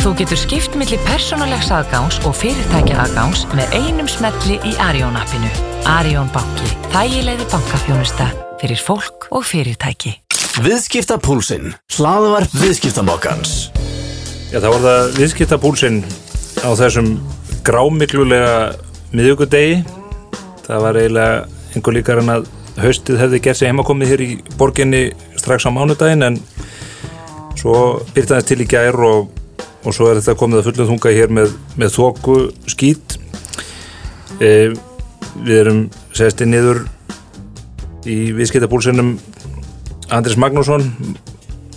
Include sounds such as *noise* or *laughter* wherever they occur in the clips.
Þú getur skipt millir persónulegs aðgáns og fyrirtækja aðgáns með einum smelli í Arjón appinu. Arjón banki. Þægilegði bankafjónusta fyrir fólk og fyrirtæki. Viðskiptapúlsinn. Hlaðvarp viðskiptamokkans. Já, það var það viðskiptapúlsinn á þessum grámiklulega miðugudegi. Það var eiginlega einhver líkar en að haustið hefði gert sig heimakomið hér í borginni strax á mánudaginn en svo byrtaðist til í gær og, og svo er þetta komið að fulla þunga hér með, með þóku skýt e, við erum sesti niður í viðskiptabúlsinnum Andris Magnússon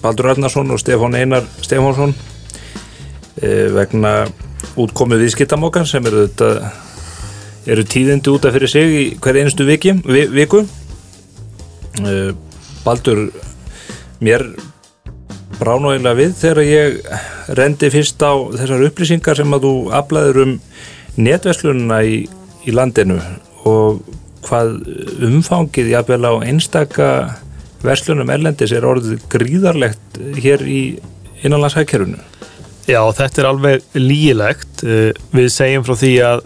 Baldur Arnarsson og Stefán Einar Stefánsson e, vegna útkomið viðskiptamokkan sem eru þetta eru tíðindi útaf fyrir sig í hver einstu viki, vi, viku. Uh, Baldur mér bránáðilega við þegar ég rendi fyrst á þessar upplýsingar sem að þú aflaður um netverslununa í, í landinu og hvað umfangið jafnvel á einstaka verslunum erlendis er orðið gríðarlegt hér í innanlandshækkerunu Já, þetta er alveg lígilegt við segjum frá því að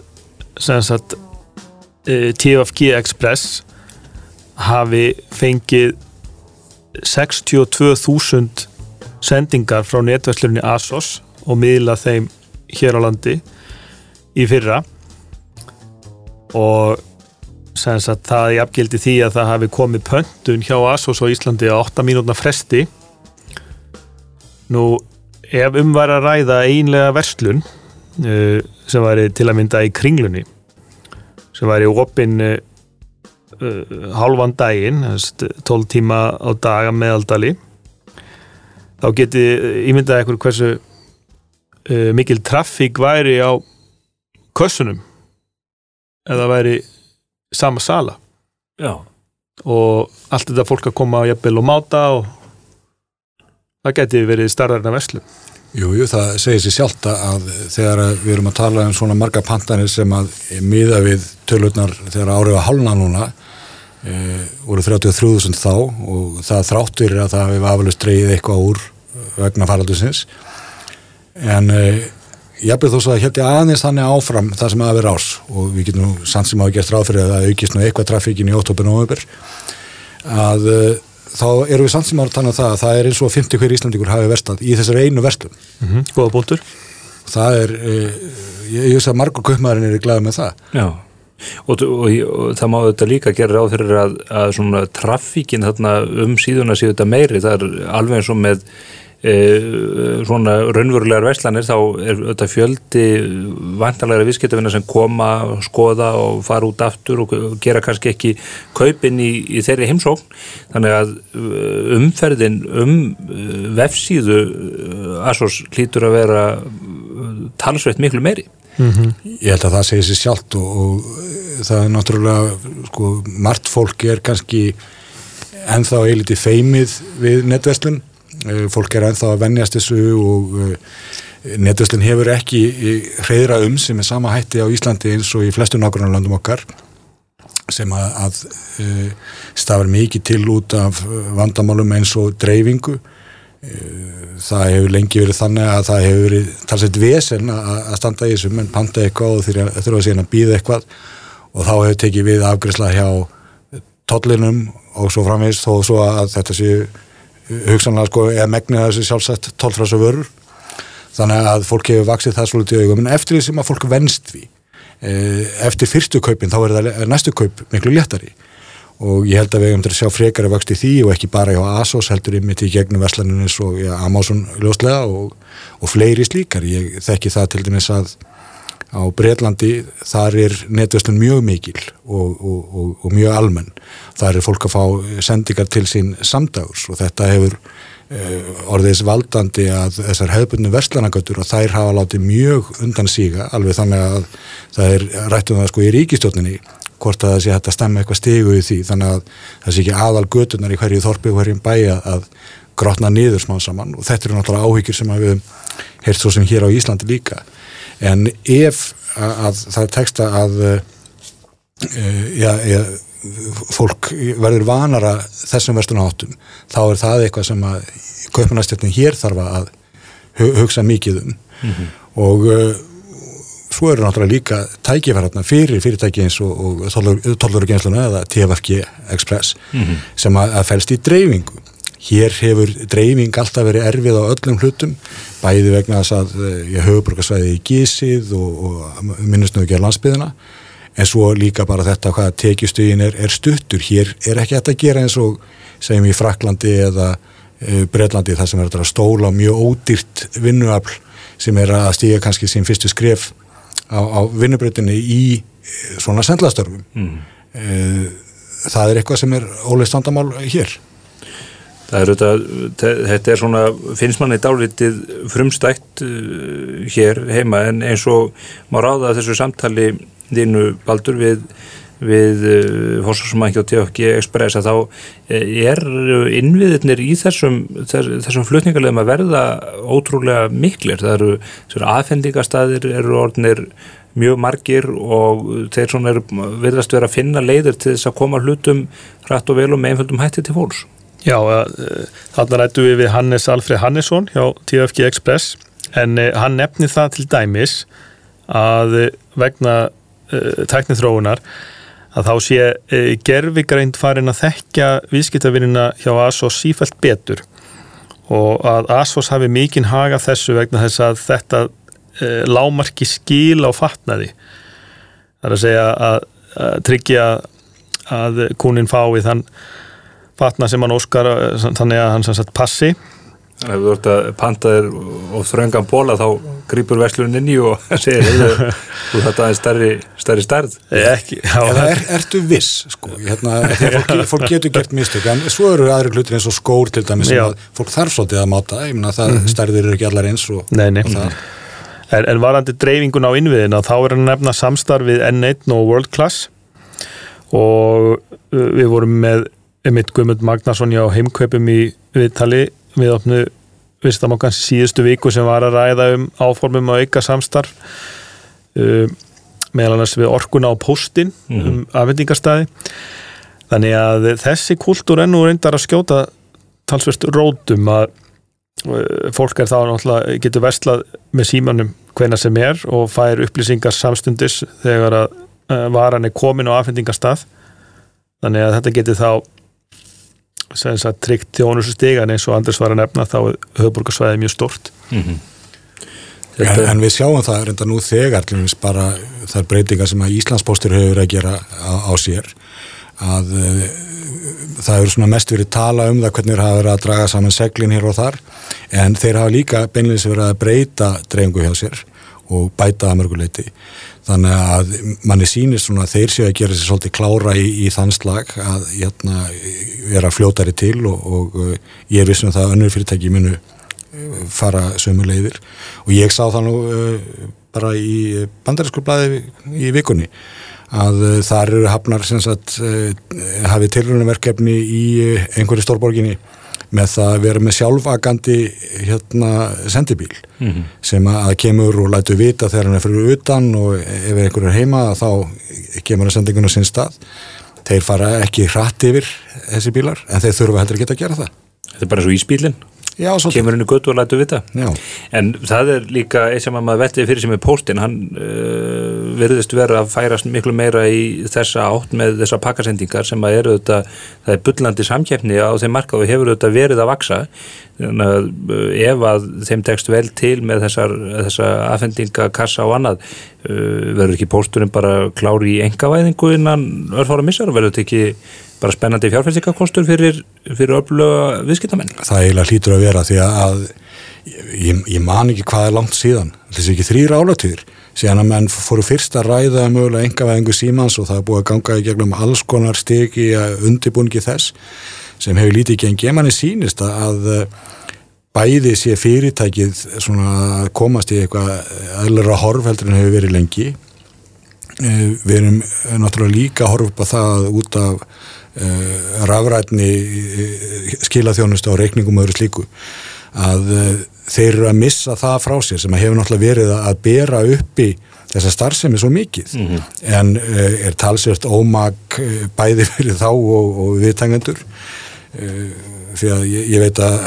sagt, TFG Express hafi fengið 62.000 sendingar frá netverslunni ASOS og miðla þeim hér á landi í fyrra. Og sagt, það er afgildi því að það hafi komið pöntun hjá ASOS á Íslandi á 8 mínútna fresti. Nú ef umværa að ræða einlega verslun uh, sem væri til að mynda í kringlunni sem væri opinn uh, hálfan daginn 12 tíma á daga meðaldali þá geti ímyndað ekkur hversu uh, mikil trafík væri á kössunum. Eða væri sama sala. Já. og allt þetta fólk að koma á jafnvel og máta og það geti verið starðarna veslu Jújú, það segir sér sjálft að þegar við erum að tala um svona marga pantanir sem að miða við tölurnar þegar árið var hálna núna e, voru 33.000 þá og það þráttur að það hefur afalust dreyið eitthvað úr vegna faraldusins en e, ég byrð þó svo að hérna aðeins þannig áfram það sem að vera ás og við getum nú sann sem hafa gert ráð fyrir að það aukist nú eitthvað trafíkin í óttopinu og öfur að þá eru við samt sem ára að tala um það að það er eins og 50 hver Íslandíkur hafi verstað í þessari einu verslun. Mm -hmm. Góða búntur Það er, ég veist að margur kaupmaðurinn er í glæðu með það. Já, og, og, og það má þetta líka gera ráð fyrir að, að svona trafíkin þarna um síðuna síðu þetta meiri, það er alveg eins og með e, svona raunverulegar verslanir þá er þetta fjöldi vantarlega viðskiptafina sem koma, skoða og fara út aftur og gera kannski ekki kaupin í, í þeirri heimsókn. Þannig að umferðin um vefsíðu Asos hlýtur að vera talsveit miklu meiri mm -hmm. Ég held að það segir sér sjálft og, og það er náttúrulega sko, margt fólk er kannski ennþá eiliti feimið við netverslun fólk er ennþá að vennjast þessu og netverslun hefur ekki hreyðra um sem er sama hætti á Íslandi eins og í flestu nákvæmlandum okkar sem að, að stafar mikið til út af vandamálum eins og dreifingu það hefur lengi verið þannig að það hefur verið talsett vesen að, standa í þessu. Menn panta eitthvað og þurfa síðan að býða eitthvað. Og þá hefur tekið við afgriðsla hjá tollinum og svo framvegist þó svo að þetta séu hugsanlega sko eða megnið þessi sjálfsagt tollfræsa vörur. Þannig að fólk hefur vaksið það svolítið augum. En eftir því sem að fólk venst því eftir fyrstu kaupin þá er það næstu kaup miklu léttari og ég held að við hefum til að sjá frekar að vakst í því og ekki bara hjá ASOS heldur mitt í gegnum Veslanines og ja, Amazon ljóslega og, og fleiri slíkar. Ég þekki það til dæmis að á Breitlandi þar er netverslun mjög mikil og, og, og mjög almenn. Þar er fólk að fá sendingar til sín samdags og þetta hefur orðis valdandi að þessar hefðbundinu verslanagötur og þær hafa látið mjög undan síga alveg þannig að það er rættum það sko í ríkistjóninni hvort að það sé hægt að stemma eitthvað stegu í því. Þannig að það sé ekki aðal götunar í hverju þorpi og hverjum bæja að grotna niður smá saman. Og þetta eru náttúrulega áhyggjur sem við heirt svo sem hér á Íslandi líka. En ef að, að það teksta að uh, já, já fólk verður vanara þessum verslunaháttum þá er það eitthvað sem að kaupanastjöfnin hér þarf að hu- hugsa mikið um. Og uh, svo eru náttúrulega líka tækifæratna fyrir fyrirtæki eins og, og tollurugjensluna eða TFFG Express sem að, að fælst í dreifingu. Hér hefur dreifing alltaf verið erfið á öllum hlutum bæði vegna þess að ég höfuborgarsvæði í gísið og, og ekki á landsbyðina en svo líka bara þetta hvað tekjustögin er, er stuttur. Hér er ekki hægt að gera eins og segjum í Fraklandi eða uh, Breitlandi þar sem er þetta að stóla mjög ódýrt vinnuafl sem er að stíga kannski sín fyrstu skref á, á vinnubreytinni í eh, svona sendlastörfum mm. það er eitthvað sem er óleist vandamál hér Það er þetta, þetta er svona, finnst manni dálítið frumstætt uh, hér heima en eins og má ráða þessu samtali þínu Baldur við, við uh, Fossforsmækja og TFG Express að þá er innviðirnir í þessum, þess, þessum flutningarlegum að verða ótrúlega miklir. Það eru, aðfendingastæðir, eru orðnir mjög margir og þeir svona verðast vera að finna leiðir til þess að koma hlutum rætt og vel og með einföldum hætti til fólks. Já, þarna rættu við við Hannes Alfred Hannesson hjá TFG Express en hann nefni það til dæmis að vegna uh, tæknið þróunar að þá sé uh, gerfigreind farin að þekkja viðskiptavinnina hjá ASOS sífælt betur og að ASOS hafi mikinn haga þessu vegna þess að þetta uh, lámarki skil á fatnaði. Það er að segja að, að tryggja að kúnin fái þann fatna sem hann óskar þannig að hann sem sagt passi Ef þú ert að panta þér og þröngan bóla þá grýpur verslunin inn í og *laughs* segir þú þetta er stærri, stærri stærð. Ekki, já, Eða er, ertu viss sko, hérna, fólk, *laughs* fólk getur gert mistök en svo eru aðri hlutir eins og skór til dæmis sem að fólk þarf svolítið að máta ég meina það stærðir eru ekki allar eins og, Nei, nei. og það, En, en varandi dreifingun á innviðina þá er hann að nefna samstarf við N1 og World Class. Og uh, við vorum með Guðmund Magnason á heimkaupum í viðtali við opnu vistamokkans síðustu viku sem var að ræða um áformum að auka samstarf uh, meðal annars við orkuna á postin um afhendingarstaði. Þannig að þessi kultúr ennú reyndar að skjóta talsvert rótum að uh, fólk er þá náttúrulega getur verslað með símanum hvena sem er og fær upplýsingar samstundis þegar að uh, varan er komin á afhendingarstað. Þannig að þetta getur þá tryggt þjónusu stigan eins og Andris var að nefna þá er höfuborgarsvæði mjög stort en, en við sjáum það reynda nú þegar bara þar breytingar sem að Íslandsbóstur hefur að gera á, á sér að uh, það hefur svona mest verið tala um það hvernig hafa verið að draga saman seglin hér og þar en þeir hafa líka beinleins verið að breyta dreifingu hjá sér og bæta að mörguleiti þannig að manni sýnist svona að þeir séu að gera sér svolítið klára í, í þann slag að hérna, vera fljótari til og, og uh, ég er vissum það að önnur fyrirtæki munu uh, fara sömu leiðir. Og ég sá það nú uh, bara í bandarísku blæði í vikunni að þar eru hafnar sem sagt hafið tilrunarverkefni í einhverju stórborginni með það að vera með sjálfagandi hérna sendibíl sem að kemur og lætu vita þegar hann er fyrir utan og ef einhver er heima þá kemur að sendingun á sinn stað. Þeir fara ekki hratt yfir þessi bílar en þeir þurfa heldur ekki að gera það. Þetta er bara eins og íspílinn Já, kemur í götu og lætu vita. Já. en það er líka eitt sem að maður veltiði fyrir sem er póstinn, hann uh, verðist vera að færast miklu meira í þessa átt með þessa pakkasendingar sem að eru þetta, það er bullandi samkeppni á þeim marka og hefur þetta verið að vaksa að uh, ef að þeim tekst vel til með þessar, þessa afhendingakassa og annað uh, verður ekki pósturinn bara klári í engavæðingu innan örfára missar verður þetta ekki bara spennandi fjárfæstikakostur fyrir, fyrir öfluga viðskiptamenn? Það eiginlega hlýtur að vera því að ég, ég man ekki hvað er langt síðan. Þessi ekki þrýra álatýr síðan að menn fóru fyrst að ræða mögulega engavæðingu símans og það er búið að ganga í gegnum alls konar stigi að undibúningi þess sem hefur lítið ekki en gemanni sínist að bæði sé fyrirtækið svona komast í eitthvað aðlera horf heldur en hefur verið lengi. Við erum náttúrulega líka að horfa upp á það út af rafrætni uh, skilaþjónustu á reikningum og öðru slíku að uh, þeir eru að missa það frá sér sem að hefur náttúrulega verið að bera uppi þessa starfsemi svo mikið Mhm. en er talsért ómag bæði fyrir þá og, og viðtængendur því að ég, ég veit að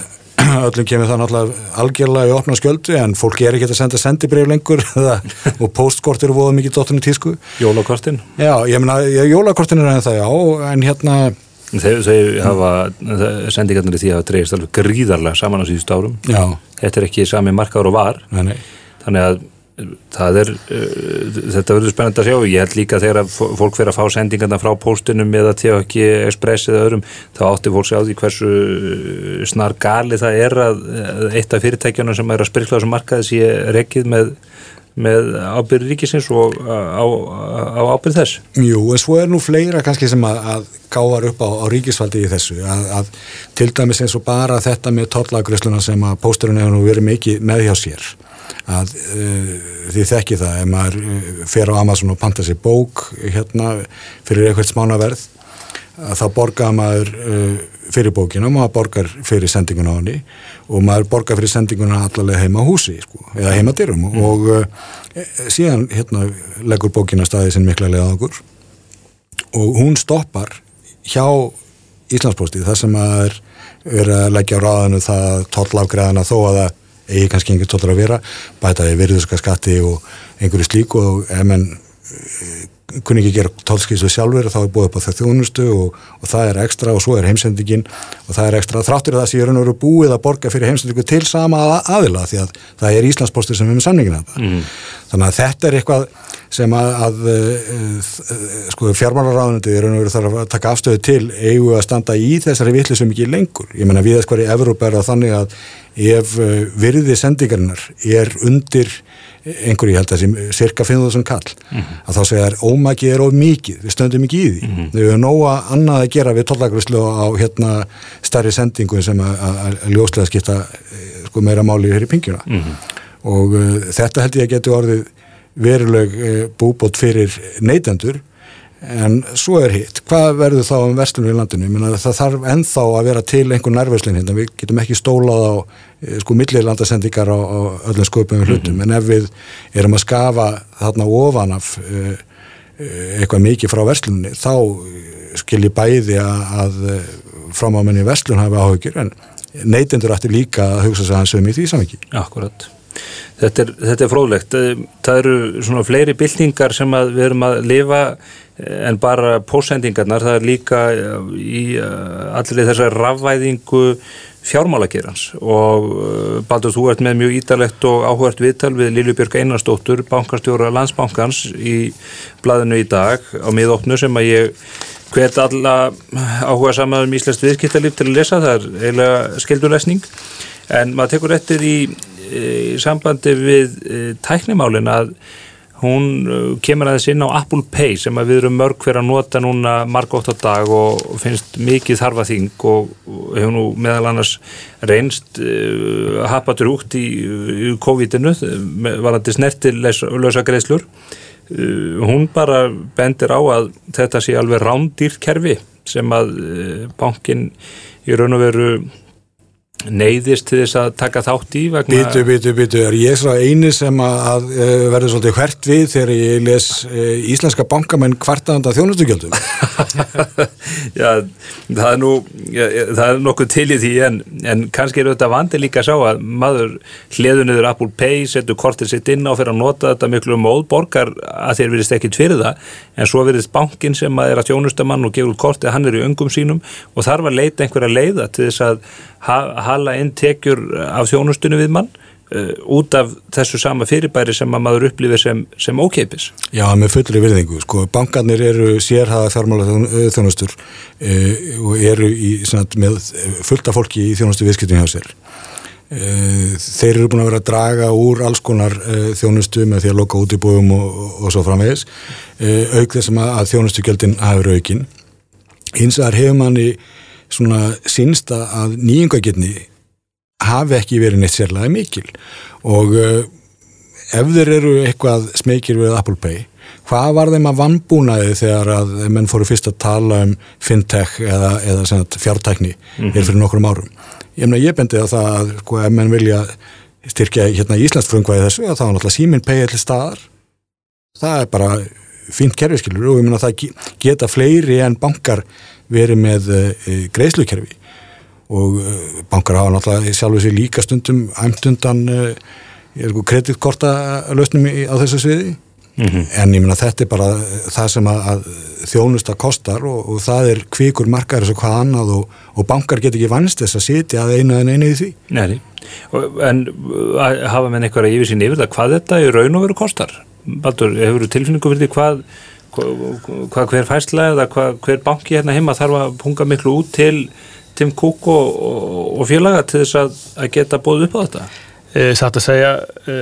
*clears throat* öllum kemur það náttúrulega algjörlega í opna skjöldu en fólk er ekki að senda sendibrif lengur *laughs* og postkort eru voða mikið dottunni tísku. Jólakortin? Já, ég meina, jólakortin er en það já en hérna Þau, þau hafa, sendingarnir í því hafa dreigist alveg gríðarlega saman á síðust árum. Já, Þetta er ekki sami markaður og var. Nei, nei. Þannig að er uh, þetta verður spennandi að sjá. Ég held líka þegar fólk fyrir að fá sendingarna frá póstinum eða ekki Express eða öðrum þá átti fólk sér á því hversu uh, snar gali það er að, að eitt af fyrirtækjunum sem er að sprikla þessum markaði sé rekið með, með ábyrð ríkisins og á, á, ábyrð þess. Jú, en svo er nú fleira kannski sem að, að gáðar upp á, á ríkisfaldi í þessu. Að, að til dæmis eins og bara þetta með tollagrisluna sem að pósturinn hefur nú verið mikið með hjá sér að uh, þið þekki það ef maður uh, fer á Amazon og panta sér bók hérna fyrir eitthvað smánaverð að þá borgar maður uh, fyrir bókina, maður borgar fyrir sendinguna á henni og maður borgar fyrir sendinguna allavega heima á húsi sko, eða heima dyrum. Og uh, síðan hérna leggur bókina staði sem mikla leða okkur og hún stoppar hjá Íslandsposti þar sem að er verið að leggja á ráðinu það tollafgræðana þó að það eigi kannski einhver tollar að vera bætaði virðuska skatti og einhverju slík og ef menn eh, kunni ekki gera tollskísu sjálfur þá er búið upp á það þjónustu og, og það er ekstra og svo er heimsendingin og það er ekstra. Þráttur að það sé raun og veru búið að borga fyrir heimsendingu til sama að- aðila því að það er Íslandsposti sem er með samningina mm. þannig að þetta er eitthvað sem að, að uh, sko fjármálaráðunandi er raun og veru þarf að taka afstöðu til eigu að standa í þessari vitlu sem ekki lengur. Ég menna við þess hverju Evrópa er það þannig að ef uh, virði sendingarinnar er undir einhverju, ég held að þessi cirka 5.000 kall að þá segja þær ómækið er of mikið, við stöndum ekki í því. Við höfum nóga annað að gera við tollagrislu á hérna stærri sendingu sem að, ljóslega skipta eh, sko meira máli hér í pingjuna og uh, þetta held ég að geti orðið veruleg uh, búbót fyrir neytendur en svo er hitt, hvað verður þá um verslunum í landinu, ég meina það þarf ennþá að vera til einhver nærverslun hérna, við getum ekki stólað á eh, sko millilandasendingar á, á öllum sköpum hlutum, en ef við erum að skafa þarna ofan af uh, eitthvað mikið frá verslunni, þá skil ég bæði að, að framámenni verslun hafi áhugjur, en neytendur ætti líka að hugsa sig hans um í því samviki. Akkurat. Þetta er, þetta er fróðlegt. Eh, Það eru svona fleiri byltingar sem við erum að lifa eh, en bara pósendingarnar. Það er líka eh, í allir þessar rafvæðingu fjármálagerans og Baldur, þú ert með mjög ítalegt og áhugart viðtal við Lilju Björg Einarsdóttur, bankastjóra landsbankans í blaðinu í dag á miðopnu sem að ég hvet alla áhuga samaðum íslenskt viðskiptalíf til að lesa, það er eiginlega skildulesning en maður tekur eftir í, í sambandi við e, tæknimálin að hún e, kemur aðeins inn á Apple Pay sem að við erum mörg hver að nota núna margótt á dag og finnst mikið þarfa þing og, hefur nú meðal annars reynst uh, hapatur út í, í COVID-inu varandi snertilösa greiðslur uh, hún bara bendir á að þetta sé alveg rándýrt kerfi sem að uh, bankin í raun og veru neyðist til þess að taka þátt í vegna Býtu, býtu, býtu, er ég svo eini sem að, að uh, verður svolítið hvert við þegar ég les uh, íslenska bankamenn kvartaðanda þjónustugjöldum? *laughs* Já, það er nú já, það er nokkuð til í því en, en kannski er þetta vandi líka að sjá að maður hliður niður Apple Pay setur kortið sitt inn á fyrir að nota þetta miklu móð borgar að þeir virðist ekkit fyrir það en svo virðist bankin sem að er að þjónustamann og gefur kortið, hann er í öngum sínum og þarf að leita einhverja leiða til þess að hala inn tekjur af þjónustunni við mann uh, út af þessu sama fyrirbæri sem að maður upplifir sem, sem ókeipis Já, með fullri virðingu, sko, bankarnir eru sérhaða fjármála þjónustur uh, og eru í, svona, með fullta fólki í þjónustu viðskiptum hjá sér. Þeir eru búin að vera að draga úr alls konar þjónustu með því að loka út í búum og, og, svo framvegis auk þessum að, þjónustugjöldin hafi aukin. Hins vegar hefur manni svona sínsta að nýjungagirni hafi ekki verið neitt sérlega mikil. Og uh, ef þeir eru eitthvað smekir við Apple Pay hvað var þeim að vannbúnaði þegar að menn fóru fyrst að tala um fintech eða, eða fjártækni mm -hmm. fyrir nokkrum árum? Ég, mena, ég bendi að það að sko, ef menn vilja styrkja hérna Íslands frumkvæði þessu þá er náttúrulega síminn pay allir staðar. Það er bara fínt kerfiskilur og ég meina það geta fleiri en bankar verið með uh, greiðslukerfi og uh, bankar hafa náttúrulega sjálfur sér líka stundum æmtundan uh, kreditkorta lausnum á þessu sviði mm -hmm. en ég minna þetta er bara það sem að, að þjónusta kostar og, og það er kvikur eins og hvað annað og, og bankar get ekki vannst þess að sitja að einu en einu í því Nei, en hafa menn eitthvað að yfir sín yfir það hvað þetta í raun og veru kostar? Baldur, hefur þú tilfinningu fyrir því hvað, hvað hver fæsla eða hvað, hver banki hérna heima þarf að punga miklu út til Tim Cook og, og félaga til þess að, að geta bóð upp á þetta? E, Satt að segja, e,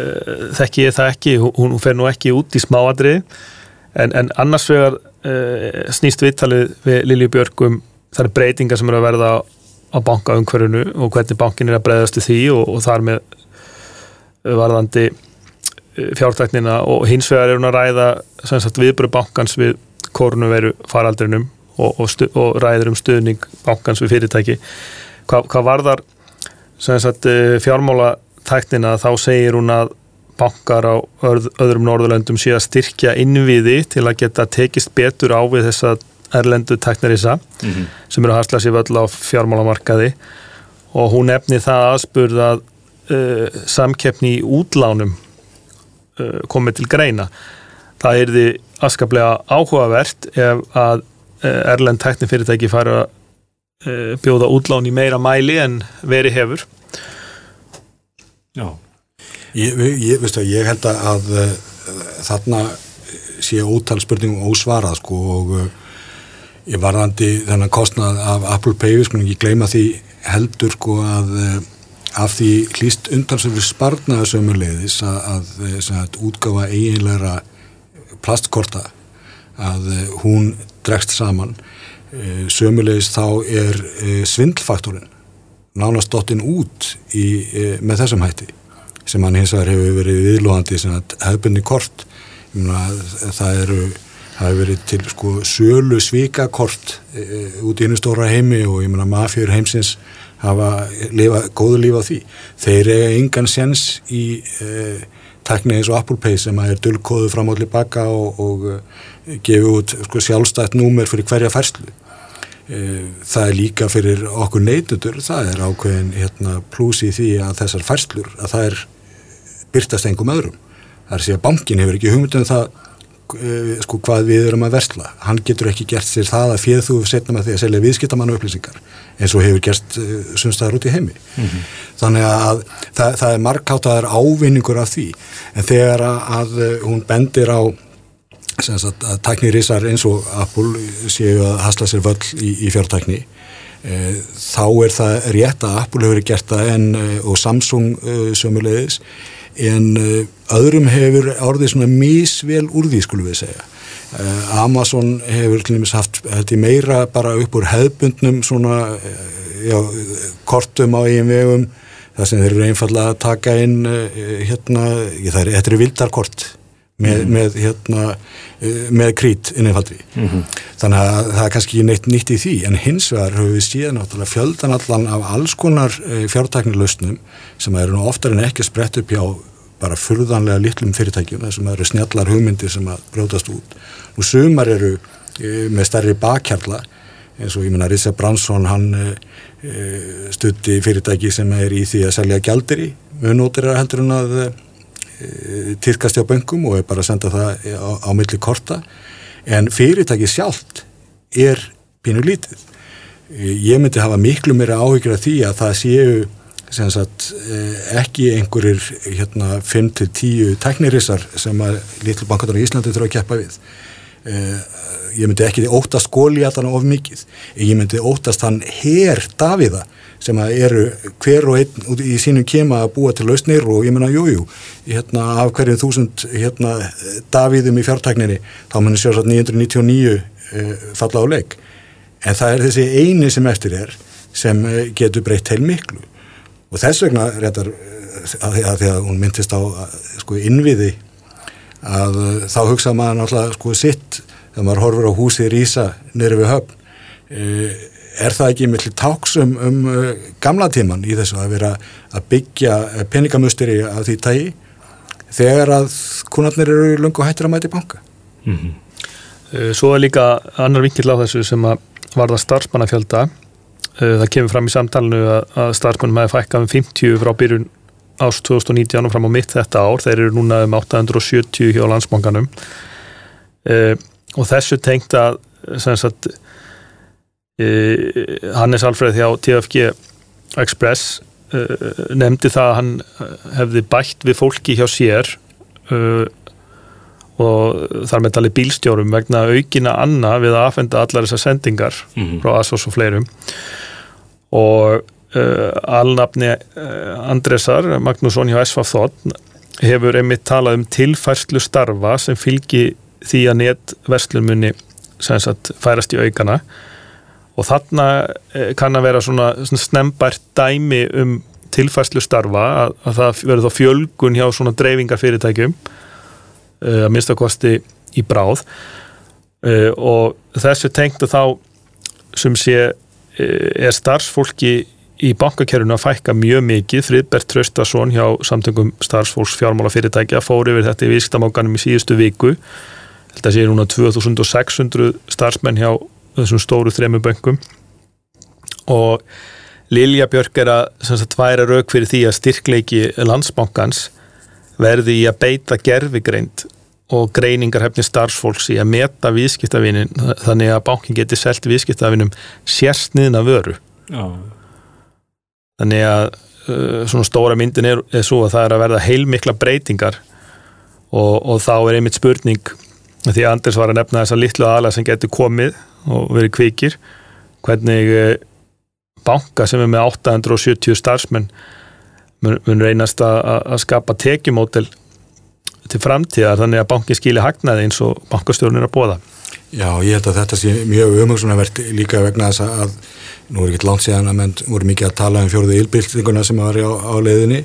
þekki ég það ekki, hún fer nú ekki út í smáadri en, en annars vegar e, snýst viðtalið við Lilju Björgum það er breytingar sem eru að verða á bankaumhverfunu og hvernig bankin er að breyðast í því og, og þar með varðandi fjártæknina og hins vegar er hún að ræða viðbröð bankans við kórnuveru faraldrinum og, og, og ræður um stuðning bankans við fyrirtæki Hva, hvað varðar eh, fjármálatæknina þá segir hún að bankar á öð, öðrum norðurlöndum sé að styrkja innviði til að geta tekist betur á við þessa erlendu tæknarisa mm -hmm. sem eru að hasla sér völl á fjármálamarkaði og hún nefni það aðspurð að uh, samkeppni í útlánum komið til greina. Það er því askaplega áhugavert ef að Eh, erlend teknifyrirtæki fara að eh, bjóða útlán í meira mæli en veri hefur Já Ég, ég, veistu, ég held að þarna sé ótal spurningum ósvarað sko og ég varðandi þennan kostnað af Apple Pay, sko ekki gleyma því heldur sko að af því hlýst undansöfri sparnaðu sömulegðis að, að, að útgáfa eiginlegra plastkorta að hún dregst saman. Eh, sömulegis þá er eh, svindlfaktorinn nánast dottinn út í, eh, með þessum hætti sem hann hins vegar hefur verið viðlóðandi hefðbunni kort. Það eru það hefur verið til sko sölu svíkakort e, út í einu stóra heimi og ég menna mafjör heimsins hafa lifa, góðu lífa á því. Þeir eiga engan séns í e, tekni eins og Apple Pay sem er dullkóðu fram og tilbaka og, og gefið út sko, sjálfstætt númer fyrir hverja færslu. E, það er líka fyrir okkur neytutur það er ákveðin hérna, pluss í því að þessar færslur að það er byrtast engum öðrum. Það er að að bankin hefur ekki hugmyndum það sko hvað við erum að versla. Hann getur ekki gert sér það að fyrir þú setna með því að selja viðskiptamannu upplýsingar eins og hefur gert uh, e, sumstaðar út í heimi. Mm -hmm. þannig að það, það er markátaðar ávinningur af því. En þegar að, að hún bendir á Að, að tæknirísar eins og Apple séu að hasla sér völl í, í fjártækni e, þá er það rétt að Apple hefur gert það en, og Samsung e, sömulegis en e, öðrum hefur orðið svona mísvel úr því skulum við segja. E, Amazon hefur dæmis haft meira bara upp úr hefbundnum svona e, já, kortum á eigin vegum það sem þeir eru einfallega að taka inn hérna, það er, þetta eru vildarkort með, mm. með, hérna, eh, með krít innifaldri mm -hmm. þannig að það er kannski neitt nýtt í því en hins vegar höfum við síðan náttúrulega fjöldan allan af alls konar eh, fjártæknilustnum sem eru nú oftar en ekki sprett upp hjá bara fyrðanlega litlum fyrirtækjum þessum eru snjallar hugmyndir sem að brótast út og sumar eru e, með stærri bakkjarla eins og ég menna Rissa Bransson hann stutti fyrirtæki sem er í því að selja gjaldir í munótir er heldur en að Eh, týrkast hjá böngum og er bara að senda það á, á milli korta. En fyrirtæki sjálft er pínu lítið. Eh, ég myndi hafa miklu mér áhyggjur af því að það séu sagt, eh, ekki einhverjir hérna, 5-10 teknirissar sem að litlu bankatar í Íslandi þurfa að keppa við. Ég myndi ekki óttast skóli allan of mikið. Ég myndi óttast hann her Davíða sem eru hver og einn í sínum kema að búa til lausnir og ég menna jújú hérna, af hverju þúsund hérna, Davíðum í fjártækninni þá munir sjálfsagt 999 uh, falla á leik. En það er þessi eini sem eftir er sem uh, getur breytt heil miklu. Og þess vegna reyndar að, að því að hún myndist á sko innviði að þá hugsa maður náttúrulega sko sitt þegar maður horfur á húsið Rísa nýru við höfn uh, er það ekki með táksum um uh, gamla tíman í þessu að vera að byggja uh, peningamusteri af því tægi þegar að kunarnir eru lungu hættir að mæti banka? Mm -hmm. Svo er líka annar vinkill á þessu sem að varða starfsmannafjölda. Það kemur fram í samtalenu að, að starfsmennum hefði fækkað um 50 frá byrjun ást 2019 og fram á mitt þetta ár. Þeir eru núna um 870 hjá landsbankanum. Uh, og þessu tengt að sagt, uh, Hannes Alfreð hjá TFG Express uh, nefndi það að hann hefði bætt við fólki hjá sér og þar með tali bílstjórum vegna aukina anna við að afhenda allar þessar sendingar mm -hmm. frá ASOS og fleirum og uh, alnafni uh, Andresar Magnússon hjá Þotn hefur einmitt talað um tilfærslu starfa sem fylgi því að netverslunmunni færast í aukana og þarna uh, kann að vera svona, svona snembært dæmi um tilfærslu starfa að, að það verður þá fjölgun hjá svona dreifingarfyrirtækjum uh, að minnstakosti í bráð. Uh, og þessu tengdu þá sem sé uh, er starfsfólki í bankakerfunu að fækka mjög mikið. Friðbert Traustason hjá samtöngum starfsfólks fjármálafyrirtækja fór yfir þetta í vísktamákanum í síðustu viku. Þetta sé núna 2600 starfsmenn hjá þessum stóru þremu böngum og Lilja Björk er að tværa rauk fyrir því að styrkleiki landsbankans verði í að beita gerfigreind og greiningarhefni starfsfólks í að meta viðskiptavinin þannig að bankin geti selgt viðskiptavinum sérstniðna vöru Já. þannig að uh, svona stóra myndin er, er svo að það er að verða heilmikla breytingar og, og þá er einmitt spurning því Anders var að nefna þessa litlu aðla sem getur komið og verið kvikir hvernig uh, banka sem er með 870 starfsmenn mun, mun reynast að, að skapa tekjumótel til framtíðar þannig að bankin skilja hagnaði eins og bankastjórnir að bóða. Já, ég held að þetta sé mjög umhengsunarvert líka vegna þess að nú er ekkert langt síðan að menn voru mikið að tala um fjóruðu ylbildinguna sem var á, á leiðinni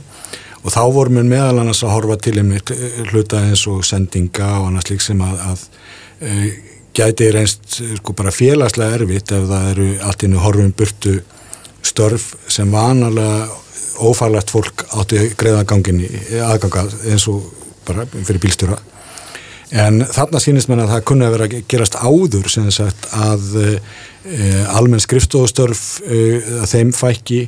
og þá vorum við meðal annars að horfa til einmitt eh, hluta eins og sendinga og annars lík sem að, að e, gæti reynst sko bara félagslega erfitt ef það eru allt innu horfum burtu störf sem vanalega ófarlegt fólk átti greiðagangin aðganga eins og bara fyrir bílstjóra en þarna sínist mér að það kunni að vera að gerast áður sem sagt að e, almenn skrifstofustörf e, að þeim fækki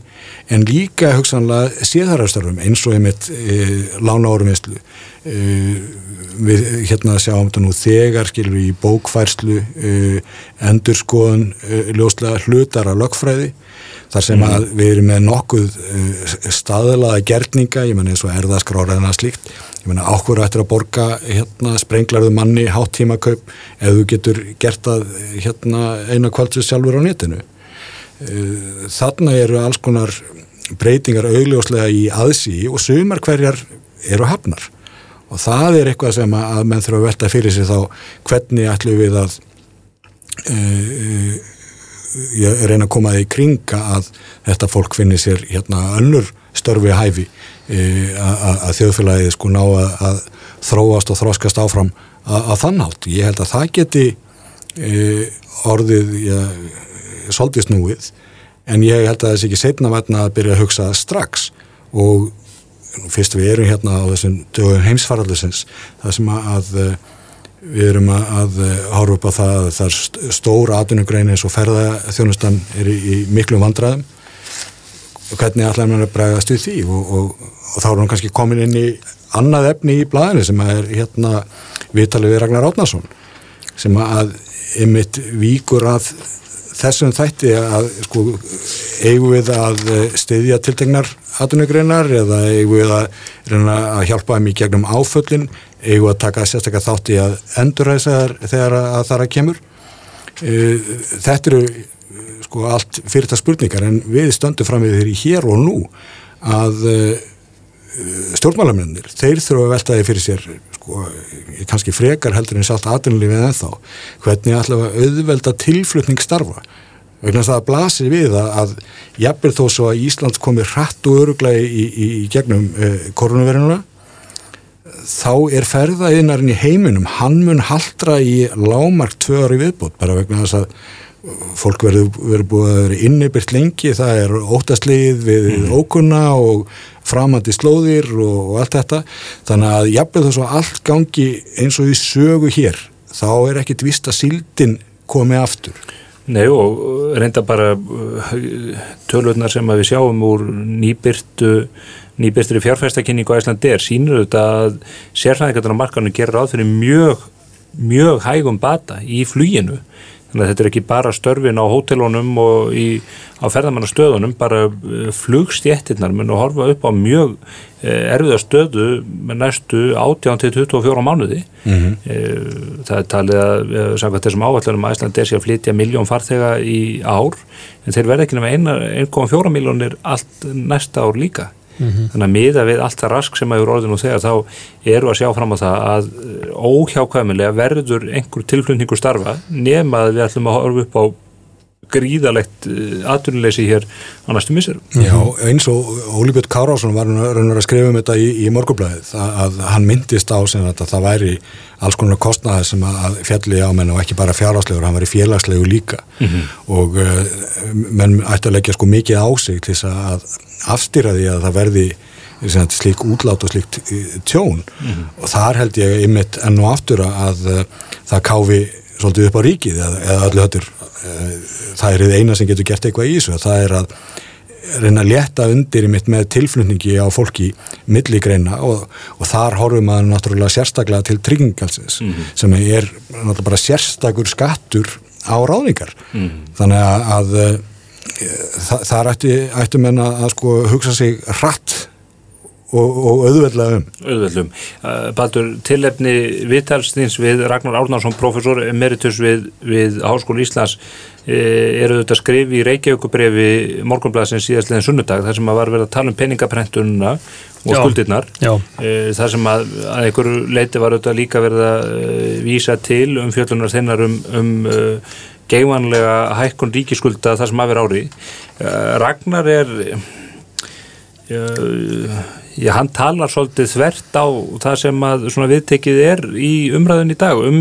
en líka hugsanlega séðararstörfum eins og einmitt e, lána árumislu við hérna sjáum þetta nú þegar skilur í bókfærslu endurskoðun ljóslega hlutar af lögfræði þar sem mm. að við erum með nokkuð uh, staðlaða gerninga, ég menn eins og erðaskráraðina slíkt, ég menn áhverju ættir að borga hérna, sprenglarðu manni háttímakaup ef þú getur gert að hérna, eina kvæltus sjálfur á netinu. Uh, þarna eru alls konar breytingar augljóslega í aðsí og sumar hverjar eru hafnar og það er eitthvað sem að menn þurfa að velta fyrir sig þá hvernig ætlum við að uh, ég reyna að koma það í kringa að þetta fólk finnir sér hérna önnur störfi hæfi e, að þjóðfélagið sko ná að, þróast og þróskast áfram að, þannátt. Ég held að það geti e, orðið svolítið snúið en ég held að sé ekki setna verna að byrja að hugsa strax og fyrst við erum hérna á þessum heimsfarallusins það sem að Við erum að horfa upp á það að það er stór atvinnugrein eins og ferðaþjónustan er í, í miklu vandraðum og hvernig allar mann er bregðast við því? Og, og, og þá er hann kannski komin inn í annað efni í blæðinu sem er hérna viðtalið við Ragnar Átnarsson sem að ymitt víkur að þessum þætti að sko eigum við að stiðja tiltegnar atvinnugreinar eða eigum við að, að hjálpa þeim í gegnum áföllin? Eigum að taka sérstaklega þátt í að endurræsa þegar að það að kemur? E, þetta eru sko allt fyrir það spurningar en við stöndum fram við þeirri hér og nú að stjórnmálamennir, þeir þurfa að velta því fyrir sér sko, kannski frekar heldur en sátt aðrunlífið en þá hvernig allavega auðvelda tilflutning starfa vegna að það blasir við að, að jafnvel þó svo að Íslands komi hratt og öruglega í, í, í gegnum eh, koronavirununa þá er ferðaðinarinn í heiminum hann mun haldra í lámark tvö ári viðbútt bara vegna þess að fólk verður búið að vera innibyrt lengi, það er óttastlið við mm. ókunna og framandi slóðir og, og allt þetta þannig að jafnveg þess að allt gangi eins og því sögu hér þá er ekkit vist að síldin komi aftur Nei og reynda bara uh, tölurnar sem við sjáum úr nýbyrtu nýbyrtri fjárfæstakynningu er sínur auðvitað að sérfæðingarnar á markanum gerir ráð fyrir mjög mjög hægum bata í fluginu þannig að þetta er ekki bara störfin á hótelunum og í, á ferðamannastöðunum bara uh, flugstjettinnar mun að horfa upp á mjög uh, erfiða stöðu með næstu 18-24 mánuði mm -hmm. það er talið að samkvæmt þessum áallunum að Ísland er sér að flytja miljón farþega í ár en þeir verða ekki nema 1,4 miljónir allt næsta ár líka Mm -hmm. þannig að miða við allt það rask sem að eru orðin og þegar þá eru að sjá fram á það að óhjákvæmilega verður einhver tilflutningur starfa nema að við ætlum að horfa upp á gríðalegt eh, atvinnuleysi hér á næstu misur. Já, eins og Óli Björn Kárásson var raunar að skrifa um þetta í, í morgublaðið, að hann myndist á sem að það væri alls konar kostnaði sem að fjalli á menn og ekki bara fjárhagslegur, hann var í félagslegu líka mm -hmm. og uh, menn ætti að leggja sko mikið á sig til þess að afstýra því að það verði slík útlát og slíkt eh, tjón mm -hmm. og þar held ég einmitt enn og aftur að það káfi svolítið upp á ríkið eða, eða allir höttur það er eina sem getur gert eitthvað í þessu það er að reyna að leta undir í mitt með tilflutningi á fólki milligreina og, og þar horfum maður náttúrulega sérstaklega til tryggingalsins mm -hmm. sem er náttúrulega bara sérstakur skattur á ráðningar mm -hmm. þannig að, að Þa, þar ætti menna að sko hugsa sig hratt og, og auðveldlega um auðveldum. Uh, Baldur, tilefni viðtalsnins við Ragnar Árnarsson professor emeritus við, við Háskólu Íslands e, eru þetta skrif í Reykjavíkubrefi morgunblæðsins síðastlega sunnudag þar sem að var verið að tala um peningaprentununa og já, skuldirnar já. E, þar sem að, að einhverju leiti var auðvitað líka verið að e, vísa til um fjöllunar þennar um, um geimanlega hækkun ríkiskulda það sem að vera ári Ragnar er já, hann talar svolítið þvert á það sem að viðtekið er í umræðun í dag um,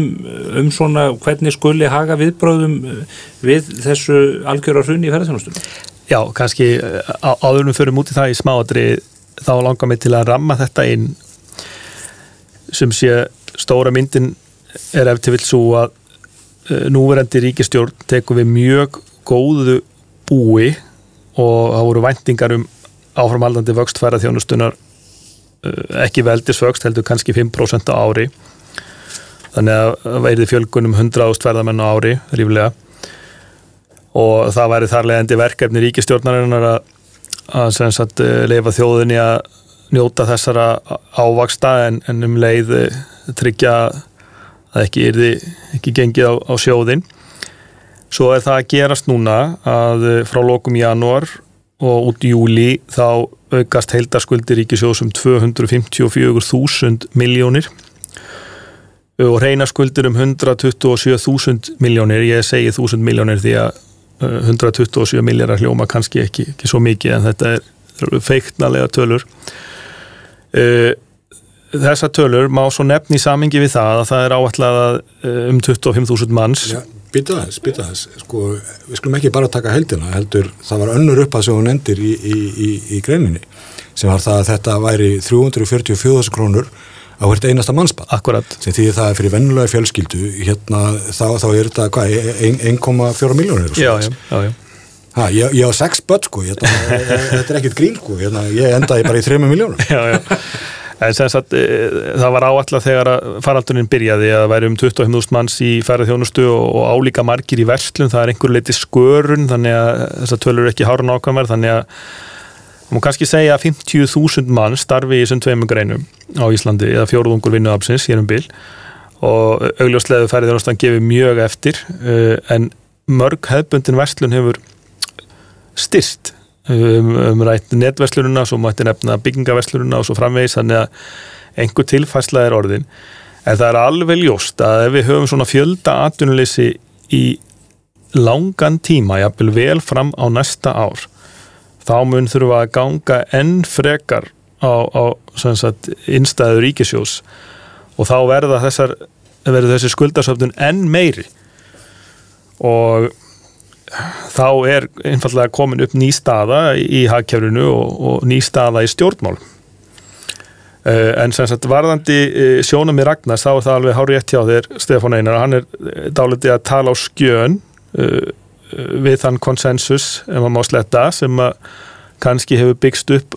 um svona hvernig skuli haga viðbróðum við þessu algjörðar hrunni í ferðarþjónustunum Já, kannski áðurum fyrir mútið það í smáadri þá langar mig til að ramma þetta inn. Sem sé stóra myndin er eftir vil svo að Eh, núverandi ríkistjórn tekum við mjög góðu búi og það voru væntingar um áframhaldandi vöxtfæra þjónustunar eh, ekki veldisvöxt heldur kannski 5% á ári. Þannig að væri fjölgunum 100 ástverðamenn á ári ríflega. Og það væri þarlegandi verkefni ríkistjórnarinnar að, að eh, leifa þjóðinni að njóta þessara ávaksta en, en um leið tryggja að ekki er þið ekki gengið á, á sjóðin svo er það að gerast núna að eh, frá lokum januar og út í júli þá aukast heildarskuldir ríkisjóðsum 254.000 miljónir og reyna skuldir um 127.000 miljónir ég segi 1000 miljónir því að 127 eh, miljónar hljóma kannski ekki, ekki svo mikið en þetta er feiktnalega tölur. Uh, þessa tölur má svo nefn í samingi við það að það er áallega eh, um 25.000 manns. Ja, Býta þess, býta þess sko, við skulum ekki bara taka heldina heldur, það var önnur upp að sem hún endir í, í, í, í greininni sem var það að þetta væri 344 krónur á hvert einasta mannspann Akkurat. sem því það er fyrir vennulega fjölskyldu hérna þá, þá er þetta 1,4 miljónir Já, já, já, já. Ha, ég, ég á sex börn sko, *laughs* þetta er ekkert grín sko, hérna, ég endaði bara í 3 miljónur Já, já En sagt, e, það var áallega þegar faralduninn byrjaði að væri um 25.000 manns í færið þjónustu og álíka margir í verslun, það er einhver leiti skörun þannig að þess að tölur ekki hárun ákvæmar þannig að maður kannski segja að 50.000 mann starfi í þessum tveimur greinum á Íslandi eða fjóruðungur vinnuabsins hér um bil. Og augljósleðu færið þjónustan gefur mjög eftir e, en mörg hefbundin verslun hefur styrst um, um rætt netverslununa, svo mætti nefna byggingaverslununa og svo framvegis, þannig að einhver tilfærsla er orðin. En það er alveg ljóst að ef við höfum svona fjölda atvinnuleysi í langan tíma, jafnvel vel fram á næsta ár þá mun þurfa að ganga enn frekar á, á sagt, innstæður ríkisjós og þá verða þessar verður þessi skuldarsöfnun enn meiri. Og þá er einfallega komin upp ný staða í hagkjörunu og, og ný staða í stjórnmál uh, en sem sagt varðandi uh, sjónum í Ragnars þá er það alveg hár rétt hjá þér Stefán Einar, hann er uh, dálitið að tala á skjön við þann konsensus, ef maður má sletta, sem að kannski hefur byggst upp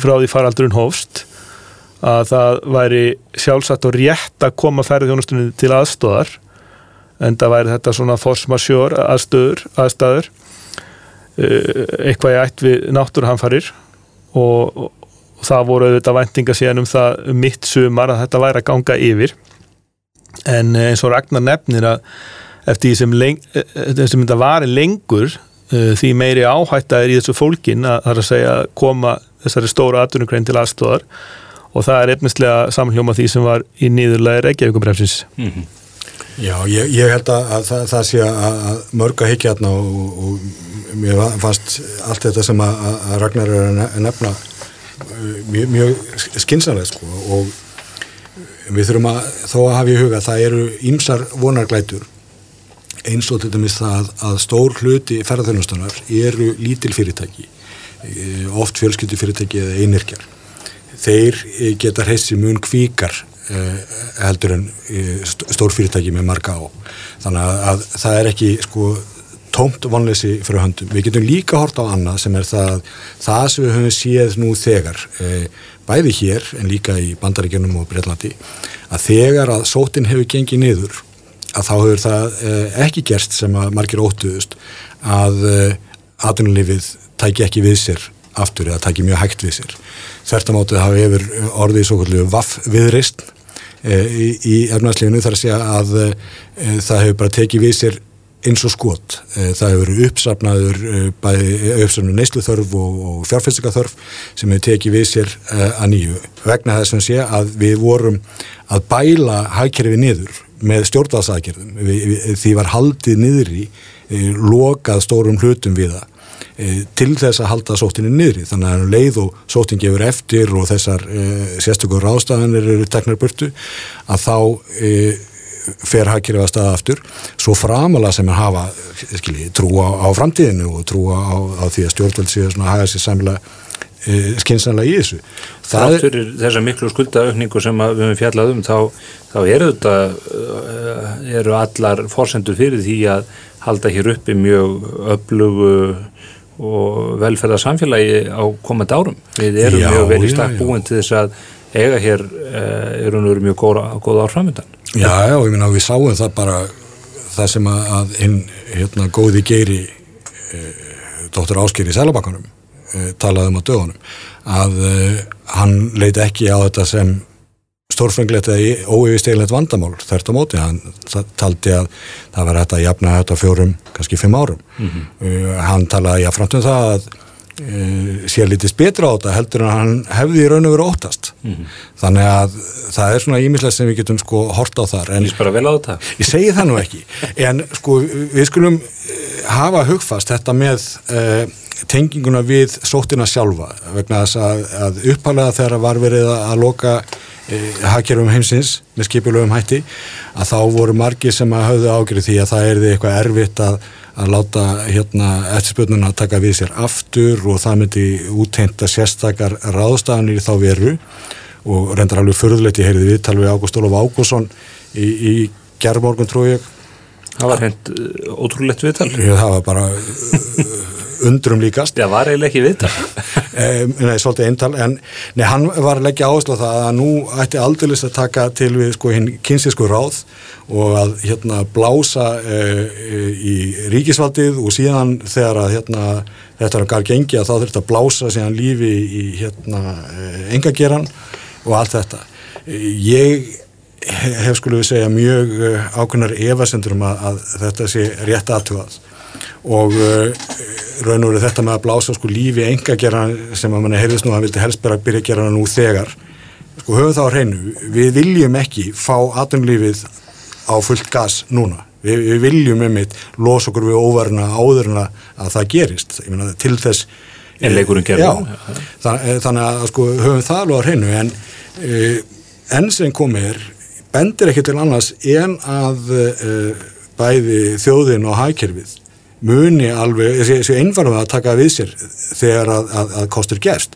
frá því faraldurinn hófst að það væri sjálfsagt og rétt að koma ferðjónustunni til aðstóðar en það væri þetta svona force majeure aðstöður, aðstæður uh, eitthvað ég ætt við náttúrhanfarir og, og, það voru auðvitað væntinga síðan um það um mitt sumar að þetta væri að ganga yfir. En eins og Ragnar nefnir að eftir því sem, leng, sem þetta vari lengur því meiri áhætta er í þessu fólkin að, að segja koma þessari stóra atvinnugrein til aðstóðar og það er efnislega samhljóma því sem var í nýðurlega Reykjavíkubremsins Mm -hmm. Já, ég, ég held að, að það, það sé að mörg að higgja hérna og, og mér fannst allt þetta sem að, að Ragnar er að nefna mjög, mjög skinsanlega sko og við þurfum að þó að hafa í huga að það eru ýmsar vonarglætur eins og til dæmis það að stór hluti ferðarþjónustunar eru lítil fyrirtæki oft fjölskyldu fyrirtæki eða einirkjar þeir geta hressi mun kvíkar heldur en stór fyrirtæki með marga á þannig að það er ekki sko tómt vonleysi fyrir höndum. Við getum líka hort á annað sem er það það sem við höfum séð nú þegar bæði hér en líka í bandaríkjunum og Breitlandi að þegar að sótin hefur gengið niður að þá hefur það ekki gerst sem að margir óttuðust að atvinnulífið tæki ekki við sér aftur eða tæki mjög hægt við sér. Þertamátið hafi hefur orðið svo kvöldu vaff viðrist í, í efnarslífinu þar að segja að það hefur bara tekið við sér eins og skot. Það hefur uppsafnaður bæði uppsafnaður neysluþörf og, og fjárfæstingaþörf sem hefur tekið við sér að nýju. Vegna þess að sé að við vorum að bæla hækkerfi niður með stjórnvalsaðgerðum. Því var haldið niður í lokað stórum hlutum við það til þess að halda sóttinni niðri. Þannig að leið og sóttin gefur eftir og þessar e, sérstökur ráðstafanir eru teknar burtu að þá e, fer hagkerfið að staða aftur. Svo framalega sem er hafa skilji, trú á, framtíðinu og trú á, á því að stjórnvöld séu að haga sér samlega e, skinsanlega í þessu. Það er fyrir þessa miklu skuldaukningu sem við höfum fjallað um þá, þá eru þetta eru allar fórsendur fyrir því að halda hér uppi mjög öflugu og velferða samfélagi á komandi árum. Við erum já, mjög vel í stakk búin til þess að eiga hér uh, eru nú mjög góða, góða árframöndan. Já, já, ég minna við sáum það bara það sem að hinn hérna góði geiri eh, dóttur Ásker í Sælabankanum eh, talaði um á dögunum að eh, hann leiti ekki á þetta sem stórfenglegt eða óeyfisteglegt vandamál þert á móti, hann taldi að það var hægt að jafna þetta fjórum kannski fimm árum. Mm -hmm. uh, hann talaði jáfnframt um það að uh, sér litist betra á þetta heldur en hann hefði í raun og veru óttast. Mm -hmm. þannig að það er svona ímislega sem við getum sko hort á þar. En, á Ég segi það nú ekki. *laughs* En sko við skulum hafa hugfast þetta með uh, tenginguna við sóttina sjálfa vegna þess að, að uppalega þegar var verið að loka hagkerfum heimsins með skipilögum hætti að þá voru margir sem að hafðu ágjörði því að það erði eitthvað erfitt að, að láta hérna eftirspöldunum að taka við sér aftur og það myndi úteinta sérstakar ráðstafanir þá veru. Og reyndar alveg förðulegt ég heyrði viðtal við Ágúst Ólof Ágússon í, í gerðmorgun trú ég. Það var hend ótrúlegt viðtal. Það var bara *laughs* undrum líkast. Já, var eiginlega ekki viðtal. *laughs* nei, svolítið eintal, en nei, hann var leggja áherslu á það að nú ætti aldurlist að taka til við sko hinn kynsísku ráð og að hérna blása e, e, í ríkisvaldið og síðan þegar að hérna þetta er að gar gengi að þá þurft að blása síðan lífi í hérna engageran og allt þetta. Ég hef skulle við segja mjög ákveðnar evasendur um að, að þetta sé rétt aðtugað og uh, raun og veru þetta með að blása sko lífi enga gera sem að manni heyrðist nú að hann vildi helst bara byrja að gera nú þegar. Sko höfum það á hreinu við viljum ekki fá atomlífið á fullt gas núna. Við, við viljum um eitt los okkur við óverna áðurna að það gerist. Myna, til þess en leikurinn gerur þannig að sko höfum það alveg á hreinu. En uh, enn sem komir bendir ekki til annars en að bæði þjóðin og hækerfið muni alveg, þessu einfarum að taka við sér þegar að, að, að kostur gerst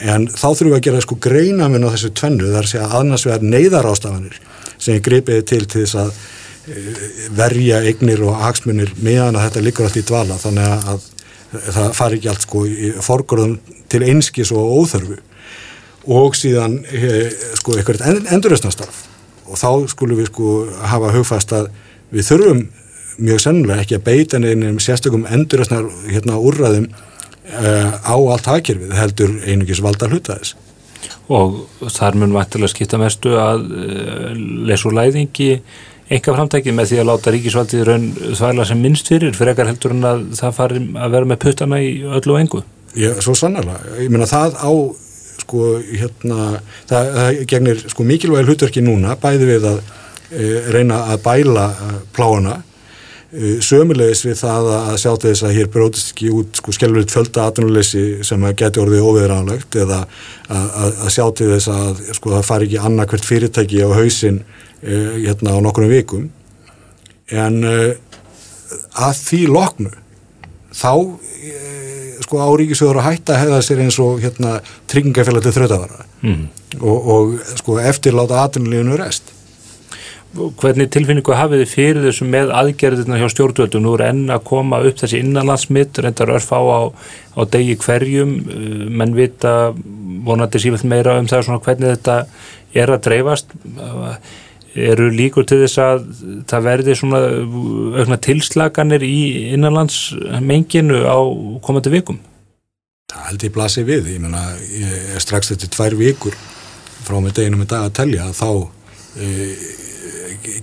en þá þurfum við að gera sko greina minn á þessu tvennu þar sé að annars vegar neyðar ástafanir sem ég greipiði til til þess að verja eignir og hagsmunir meðan að þetta liggur allt í dvala. Þannig að það fari ekki allt sko í forgörðum til einskis og óþörfu. Og síðan sko eitthvað endurreysnastarf og þá skulum við sko hafa hugfast að við þurfum mjög sennilega ekki að beita nefnum sérstökum endurreysnar hérna úrraðum uh, á allt hakkerfið heldur einugis valda hlutaðis og þar mun vantilega skipta mestu að uh, lesu læðingi enga framtækið með því að láta ríkisvaldið raun þvægla sem minnst fyrir fyrir ekkar heldur en að það fari að vera með puttana í öllu og engu. Já, svo sannlega, ég meina það á sko hérna það, það gegnir sko mikilvæg hlutverki núna bæði við að e, reyna að bæla pláana sömulegis við það að sjá til þess að hér brótist ekki út sko skjálfurinn földa atvinnuleysi sem að geti orðið óviðránlegt eða að, að, að sjá til þess að sko það fari ekki annarkvært fyrirtæki á hausin Eh, hérna á nokkrum vikum. En eh, að því loknu þá eh, sko á ríkisöður að hætta að hefða sér eins og hérna tryggingafélag til þrjóðavara mm. og, og sko eftirláta aðtunulífunu rest Hvernig tilfinningu hafið þið fyrir þessu með aðgerðina hjá stjórnvöldum? Nú er enn að koma upp þessi innanlandsmitt, reyndar örf á, á, á degi hverjum, menn vita vonandi sífilt meira um það hvernig þetta er að dreifast eru líkur til þess að það verði svona aukna tilslaganir í innanlandsmenginu á komandi vikum? Það held ég blasi við, ég menna er strax þetta tvær vikur frá með deginum í dag að telja þá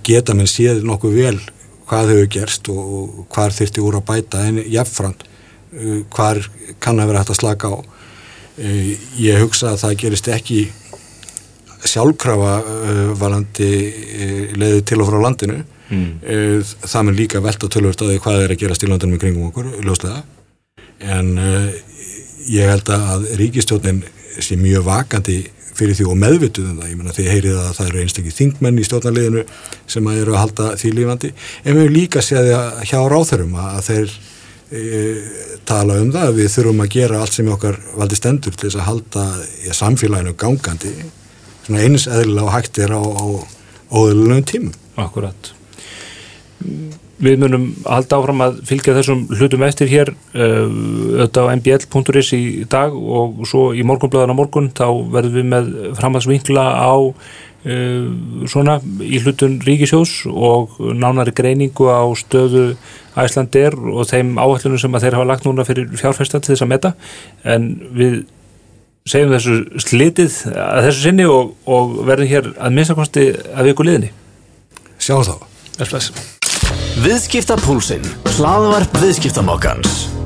geta minn séð nokkuð vel hvað hefur gerst og, og hvað þurfti úr að bæta en jáfnframt e, hvað kann að vera hægt að slaka á. E, ég hugsa að það gerist ekki sjálfkrafa uh, varandi uh, leiði til og frá landinu. Mm. uh, það mun líka velta tölvört að því hvað er að gera stílandunum í kringum okkur, ljóslega. En uh, ég held að ríkistjónin sé mjög vakandi fyrir því og meðvituðum það, ég menna því heyrið að það eru einstaklega þingmenn í stjórnarliðinu sem að eru að halda því lífandi en við líka séð hjá ráþurum að þeir e, tala um það að við þurfum að gera allt sem okkar valdi stendur til þess að halda ja, samfélaginu gangandi svona eins eðlilega og hægt er á, á óðurlunum tímum. Akkurat. Við munum halda áfram að fylgja þessum hlutum eftir hér uh, auðvitað á mbl.is í dag og svo í morgunblöðan á morgun þá verðum við með framhansvinkla á uh, svona í hlutun Ríkisjós og nánari greiningu á stöðu Æslandir og þeim áhællunum sem að þeir hafa lagt núna fyrir fjárfæstan til þess að meta. En við segjum þessu slitið að þessu sinni og, og verðum hér að minnstakonsti að viku liðni Sjá þá. Viðskipta púlsinn Hlaðvarp viðskiptamokkans